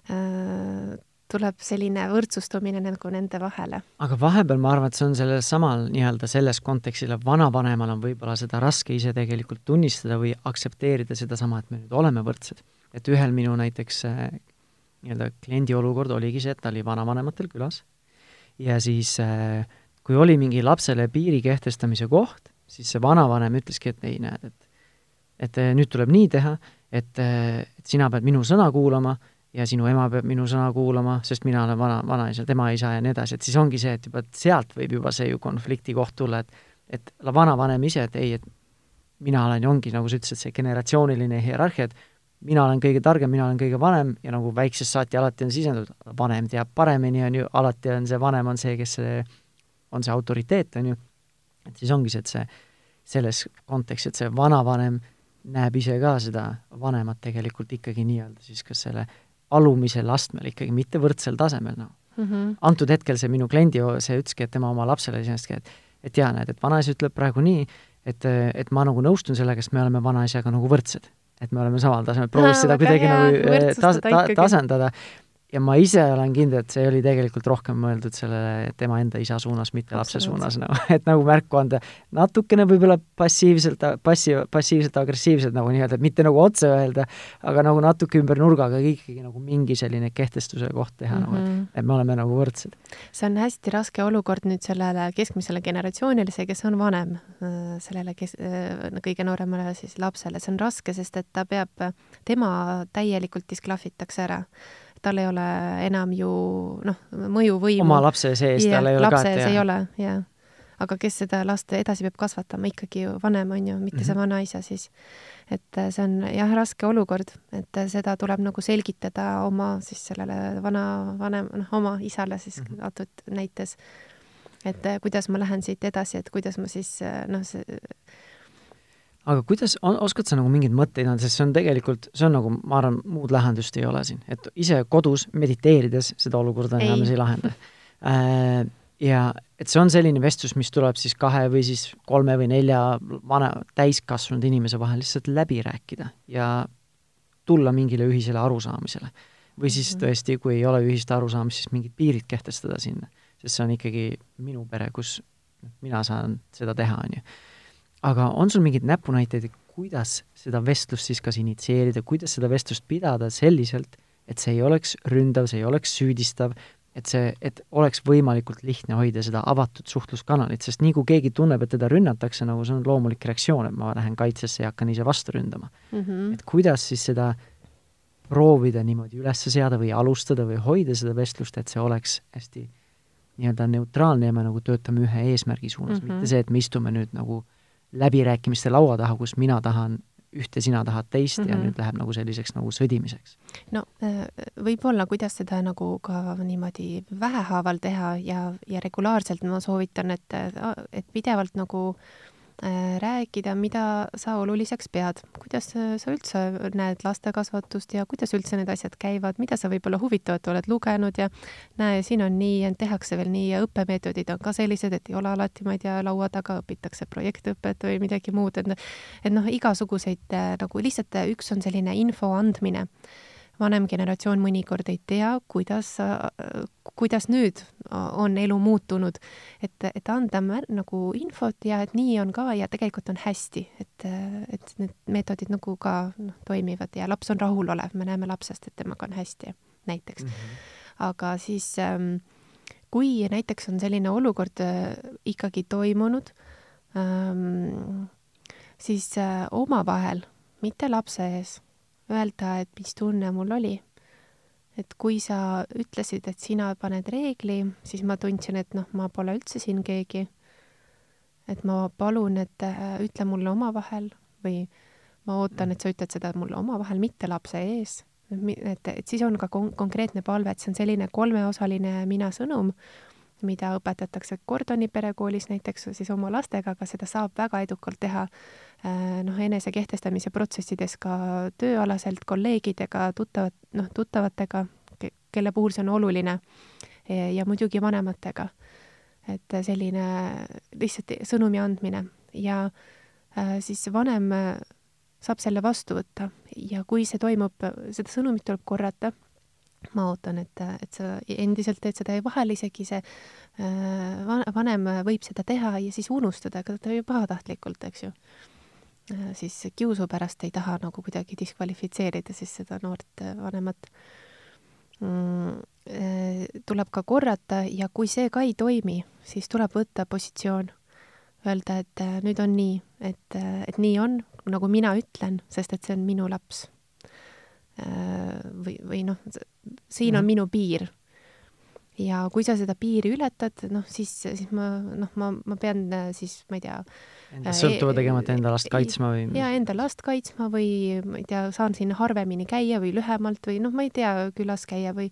äh, tuleb selline võrdsustumine nagu nende vahele. aga vahepeal ma arvan, et see on sellel samal nii-öelda selles kontekstis, vanavanemal on võib-olla seda raske ise tegelikult tunnistada või aktsepteerida sedasama, et me nüüd oleme võrdsed. et ühel minu näiteks äh, nii-öelda kliendi olukord oligi see, et ta oli vanavanematel külas ja siis äh, kui oli mingi lapsele piiri kehtestamise koht, siis see vanavanem ütleski, et ei, näed, et et äh, nüüd tuleb nii teha, et, et sina pead minu sõna kuulama ja sinu ema peab minu sõna kuulama, sest mina olen vana, vanaisa, tema isa ja nii edasi, et siis ongi see, et juba sealt võib juba see ju konflikti koht tulla, et et vanavanem ise, et ei, et mina olen ja ongi, nagu sa ütlesid, see generatsiooniline hierarhia, et mina olen kõige targem, mina olen kõige vanem ja nagu väiksest saati alati on sisendatud, vanem teab paremini, on ju, alati on see vanem on see, kes see, on see autoriteet, on ju, et siis ongi see, et see, selles kontekstis, et see vanavanem näeb ise ka seda vanemat tegelikult ikkagi nii-öelda siis kas selle alumisel astmel ikkagi, mitte võrdsel tasemel, noh. Mm -hmm.. antud hetkel see minu kliendi, see ütleski, et tema oma lapsele iseenesest, et et jaa, näed, et vanaisa ütleb praegu nii, et, et ma nagu nõustun sellega, sest me oleme vanaisaga nagu võrdsed. et me oleme samal tasemel, proovis seda kuidagi nagu eh, tas-, ta-, tasandada ja ma ise olen kindel, et see oli tegelikult rohkem mõeldud sellele tema enda isa suunas, mitte lapse suunas, nagu, et nagu märku anda natukene võib-olla passiivselt, passi-, passiivselt agressiivselt nagu nii-öelda, et mitte nagu otse öelda, aga nagu natuke ümber nurga, aga ikkagi nagu mingi selline kehtestuse koht teha mm, -hmm. nagu, et, mhm. et me oleme nagu võrdsed. see on hästi raske olukord nüüd sellele keskmisele generatsioonile, see, kes on vanem, äh, sellele, kes, äh, kõige nooremale siis lapsele, see on raske, sest et ta peab, tema täielikult disklahvitakse ära tal ei ole enam ju noh, mõjuvõimu. oma lapse sees tal ei ole lapse ka, et ei ole, jah. aga kes seda last edasi peab kasvatama, ikkagi ju vanem on ju, mitte mm -hmm. see vanaisa siis. et äh, see on jah, raske olukord, et äh, seda tuleb nagu selgitada oma siis sellele vana, vanem, noh, oma isale siis mm -hmm. antud näites. et äh, kuidas ma lähen siit edasi, et kuidas ma siis noh, see aga kuidas, oskad sa nagu mingeid mõtteid anda, sest see on tegelikult, see on nagu, ma arvan, muud lahendust ei ole siin, et ise kodus mediteerides seda olukorda enam ei lahenda äh,. ja et see on selline vestlus, mis tuleb siis kahe või siis kolme või nelja vana, täiskasvanud inimese vahel lihtsalt läbi rääkida ja tulla mingile ühisele arusaamisele. või siis mhm. tõesti, kui ei ole ühist arusaamist, siis mingid piirid kehtestada sinna, sest see on ikkagi minu pere, kus mina saan seda teha, on ju aga on sul mingeid näpunäiteid, kuidas seda vestlust siis kas initsieerida, kuidas seda vestlust pidada selliselt, et see ei oleks ründav, see ei oleks süüdistav, et see, et oleks võimalikult lihtne hoida seda avatud suhtluskanalit, sest nii kui keegi tunneb, et teda rünnatakse, nagu see on loomulik reaktsioon, et ma lähen kaitsesse ja hakkan ise vastu ründama mm. -hmm. et kuidas siis seda proovida niimoodi üles seada või alustada või hoida seda vestlust, et see oleks hästi nii-öelda neutraalne ja me nagu töötame ühe eesmärgi suunas mm, -hmm. mitte see, et me istume nüüd nagu läbirääkimiste laua taha, kus mina tahan ühte, sina tahad teist mm -hmm. ja mhm. nüüd läheb nagu selliseks nagu sõdimiseks. no äh, võib-olla, kuidas seda nagu ka niimoodi vähehaaval teha ja, ja regulaarselt ma soovitan, et, et pidevalt nagu äh, Äh, rääkida, mida sa oluliseks pead, kuidas sa üldse näed lastekasvatust ja kuidas üldse need asjad käivad, mida sa võib-olla huvitavat oled lugenud ja näe, siin on nii tehakse veel nii ja õppemeetodid on ka sellised, et ei ole alati, ma ei tea, laua taga õpitakse projektõpet või midagi muud, et et noh, igasuguseid äh, nagu lihtsalt üks on selline info andmine vanem generatsioon mõnikord ei tea, kuidas, kuidas nüüd on elu muutunud. et, et anda nagu infot ja et nii on ka ja tegelikult on hästi, et, et need meetodid nagu ka noh, toimivad ja laps on rahulolev, me näeme lapsest, et temaga on hästi, näiteks mm. -hmm. aga siis ähm, kui näiteks on selline olukord äh, ikkagi toimunud ähm,, siis äh, omavahel, mitte lapse ees öelda, et mis tunne mul oli. et kui sa ütlesid, et sina paned reegli, siis ma tundsin, et noh, ma pole üldse siin keegi. et ma palun, et äh, ütle mulle omavahel või ma ootan, et sa ütled seda mulle omavahel, mitte lapse ees. et, et siis on ka kon konkreetne palve, et see on selline kolmeosaline mina sõnum mida õpetatakse Gordoni perekoolis näiteks siis oma lastega, aga seda saab väga edukalt teha noh, enesekehtestamise protsessides ka tööalaselt kolleegidega, tuttavad, noh, tuttavatega, kelle puhul see on oluline ja muidugi vanematega. et selline lihtsalt sõnumi andmine ja äh, siis vanem saab selle vastu võtta ja kui see toimub, seda sõnumit tuleb korrata ma ootan, et, et sa endiselt teed seda ja vahel isegi see äh, vanem võib seda teha ja siis unustada, ega ta ju pahatahtlikult, eks ju. Äh, siis kiusu pärast ei taha nagu kuidagi diskvalifitseerida siis seda noort vanemat mm,. tuleb ka korrata ja kui see ka ei toimi, siis tuleb võtta positsioon, öelda, et nüüd on nii, et, et nii on, nagu mina ütlen, sest et see on minu laps või, või noh, siin on mm. minu piir. Ja kui sa seda piiri ületad, noh, siis, siis ma, noh, ma, ma pean siis, ma ei tea. Enda sõltuva e-, tegema, et enda last kaitsma või? jaa, enda last kaitsma või ma ei tea, saan siin harvemini käia või lühemalt või noh, ma ei tea, külas käia või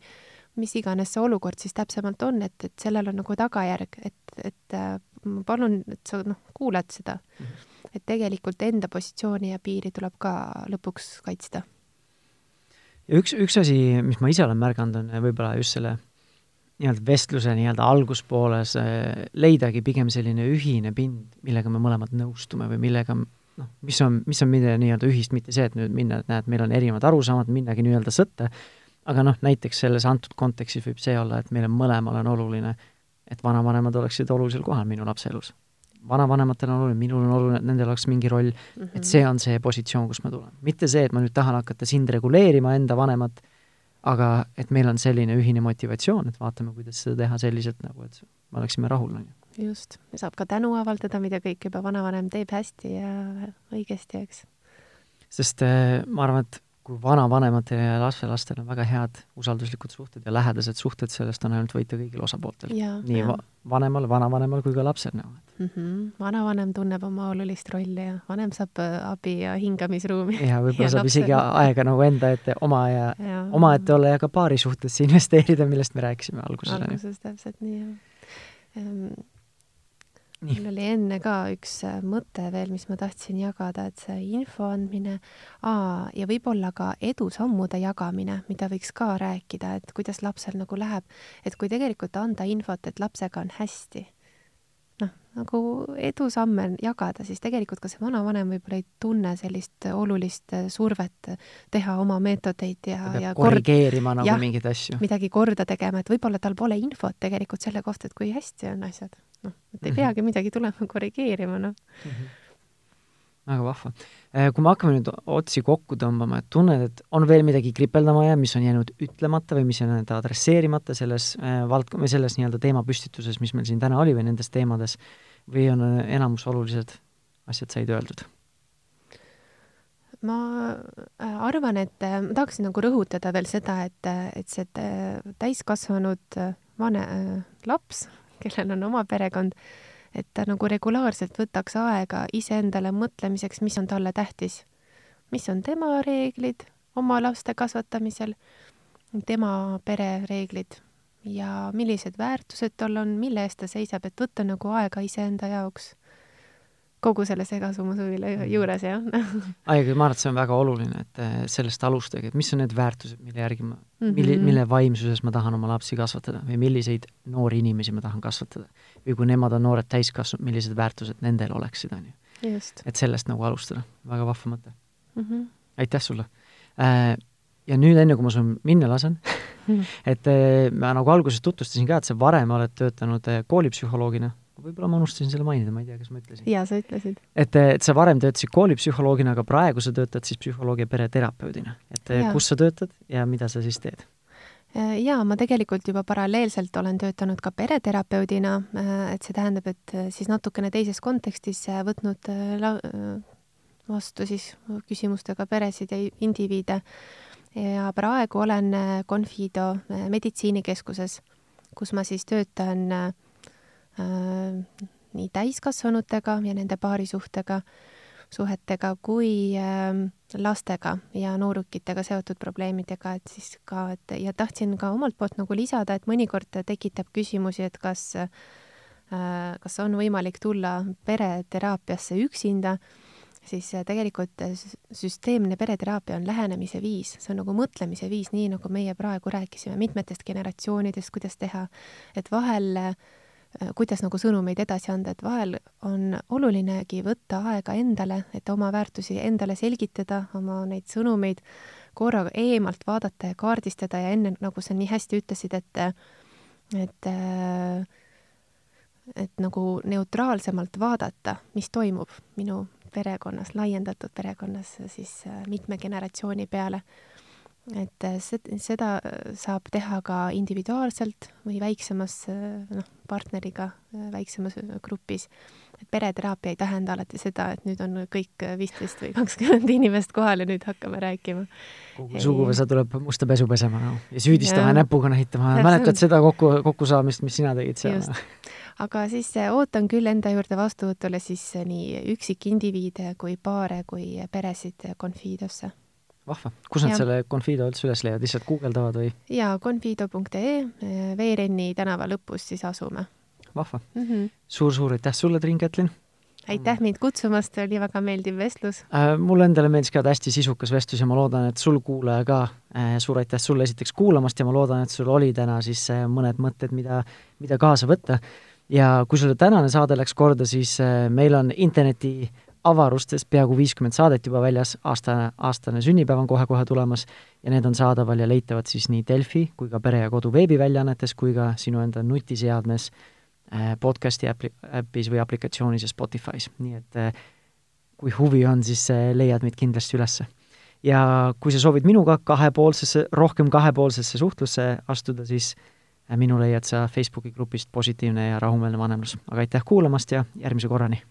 mis iganes see olukord siis täpsemalt on, et, et sellel on nagu tagajärg, et, et ma palun, et sa noh, kuulad seda. -hmm. et tegelikult enda positsiooni ja piiri tuleb ka lõpuks kaitsta ja üks, üks asi, mis ma ise olen märganud, on võib-olla just selle nii-öelda vestluse nii-öelda alguspooles eh, leidagi pigem selline ühine pind, millega me mõlemad nõustume või millega noh, mis on, mis on meie nii-öelda ühist, mitte see, et nüüd minna, et näed, meil on erinevad arusaamad, minnagi nii-öelda sõtta, aga noh, näiteks selles antud kontekstis võib see olla, et meile mõlemal on oluline, et vanavanemad oleksid olulisel kohal minu lapse elus vanavanematel on oluline, minul on oluline, et nendel oleks mingi roll mm, -hmm. et see on see positsioon, kus ma tulen. mitte see, et ma nüüd tahan hakata sind reguleerima, enda vanemat, aga et meil on selline ühine motivatsioon, et vaatame, kuidas seda teha selliselt nagu, et me oleksime rahul, on ju. just, saab ka tänu avaldada, mida kõik juba vanavanem teeb hästi ja õigesti, eks. sest äh, ma arvan, et kui vanavanematel ja lapselastel on väga head usalduslikud suhted ja lähedased suhted, sellest on ainult võita kõigil osapooltel. nii va vanemal, vanavanemal kui ka lapsel nagu mm. -hmm. vanavanem tunneb oma olulist rolli ja vanem saab äh, abi ja hingamisruumi. ja võib-olla saab lapsel... isegi aega nagu enda ette oma ja, ja omaette olla ja ka paari suhtesse investeerida, millest me rääkisime alguses. alguses täpselt nii, jah ehm, mul oli enne ka üks äh, mõte veel, mis ma tahtsin jagada, et see info andmine. Aa, ja võib-olla ka edusammude jagamine, mida võiks ka rääkida, et kuidas lapsel nagu läheb, et kui tegelikult anda infot, et lapsega on hästi, noh, nagu edusamme jagada, siis tegelikult ka see vanavanem võib-olla ei tunne sellist olulist äh, survet teha oma meetodeid ja, ja korrigeerima kord... nagu jah, mingeid asju. midagi korda tegema, et võib-olla tal pole infot tegelikult selle kohta, et kui hästi on asjad noh, et ei -hmm. peagi midagi tulema korrigeerima, noh mm -hmm. väga vahva. Äh, kui me hakkame nüüd otsi kokku tõmbama, et tunned, et on veel midagi kripeldama jäänud, mis on jäänud ütlemata või mis on jäänud adresseerimata selles äh, vald-, või selles nii-öelda teemapüstituses, mis meil siin täna oli või nendes teemades, või on äh, enamus olulised asjad said öeldud? ma arvan, et ma tahaksin nagu rõhutada veel seda, et, et see täiskasvanud vane laps kellel on oma perekond, et ta nagu regulaarselt võtaks aega iseendale mõtlemiseks, mis on talle tähtis. mis on tema reeglid oma laste kasvatamisel, tema perereeglid ja millised väärtused tal on, mille eest ta seisab, et võtta nagu aega iseenda jaoks kogu selle segasummusuvile mhm. juures, jah aga ma arvan, et see on väga oluline, et eh, sellest alustage, et mis on need väärtused, mille järgi ma mm, -hmm. milli, mille vaimsuses ma tahan oma lapsi kasvatada või milliseid noori inimesi ma tahan kasvatada. või kui nemad on noored täiskasvanud, millised väärtused nendel oleksid, on ju. et sellest nagu alustada, väga vahva mõte mm. -hmm. aitäh sulle äh,! ja nüüd, enne kui ma sul minna lasen et äh, ma nagu alguses tutvustasin ka, et sa varem oled töötanud äh, koolipsühholoogina võib-olla ma unustasin selle mainida, ma ei tea, kas ma ütlesin. jaa, sa ütlesid. et, et sa varem töötasid koolipsühholoogina, aga praegu sa töötad siis psühholoogia pereterapeudina. et ja. kus sa töötad ja mida sa siis teed? Äh, jaa, ma tegelikult juba paralleelselt olen töötanud ka pereterapeudina, äh, et see tähendab, et äh, siis natukene teises kontekstis võtnud vastu siis küsimustega peresid ja indiviide. ja praegu olen Confido meditsiinikeskuses, kus ma siis töötan nii täiskasvanutega ja nende paarisuhtega, suhetega kui ähm, lastega ja noorukitega seotud probleemidega, et siis ka, et ja tahtsin ka omalt poolt nagu lisada, et mõnikord tekitab küsimusi, et kas, äh, kas on võimalik tulla pereteraapiasse üksinda, siis tegelikult süsteemne pereteraapia on lähenemise viis, see on nagu mõtlemise viis, nii nagu meie praegu rääkisime mitmetest generatsioonidest, kuidas teha, et vahel äh, Äh, kuidas nagu sõnumeid edasi anda, et vahel on olulinegi võtta aega endale, et oma väärtusi endale selgitada, oma neid sõnumeid korraga eemalt vaadata ja kaardistada. Ja enne, nagu sa nii hästi ütlesid, et et et nagu neutraalsemalt vaadata, mis toimub minu perekonnas, laiendatud perekonnas siis mitme generatsiooni peale et äh, seda äh, saab teha ka individuaalselt või väiksemas, äh, noh, partneriga väiksemas grupis. et pereteraapia ei tähenda alati seda, et nüüd on kõik viisteist või kakskümmend inimest kohal ja nüüd hakkame rääkima. kogu suguvõsa tuleb musta pesu pesema no, ja süüdistama ja näpuga näitama, mäletad seda kokku, kokkusaamist, mis sina tegid seal? aga siis ootan küll enda juurde vastuvõtule siis nii üksikindiviide kui paare kui peresid Confidosse vahva, kus nad ja. selle Confido üldse üles leiavad, lihtsalt guugeldavad või? jaa, confido.ee, Veerenni tänava lõpus siis asume. vahva mm -hmm.. suur-suur aitäh sulle, Triin Kätlin! aitäh mind kutsumast, oli väga meeldiv vestlus äh,! mulle endale meeldis ka hästi sisukas vestlus ja ma loodan, et sul kuulaja ka äh,, suur aitäh sulle esiteks kuulamast ja ma loodan, et sul oli täna siis äh, mõned mõtted, mida, mida kaasa võtta. ja kui sulle tänane saade läks korda, siis äh, meil on interneti äh, avarustest peaaegu viiskümmend saadet juba väljas, aasta, aastane sünnipäev on kohe-kohe tulemas ja need on saadaval ja leitavad siis nii Delfi kui ka Pere ja Kodu veebiväljaannetes kui ka sinu enda nutiseadmes äh, podcasti äpli-, äpis või aplikatsioonis ja Spotify's, nii et äh, kui huvi on, siis äh, leiad meid kindlasti ülesse. ja kui sa soovid minuga kahepoolsesse, rohkem kahepoolsesse suhtlusse astuda, siis minu leiad sa Facebooki grupist Positiivne ja rahumeelne vanemlus. aga aitäh kuulamast ja järgmise korrani!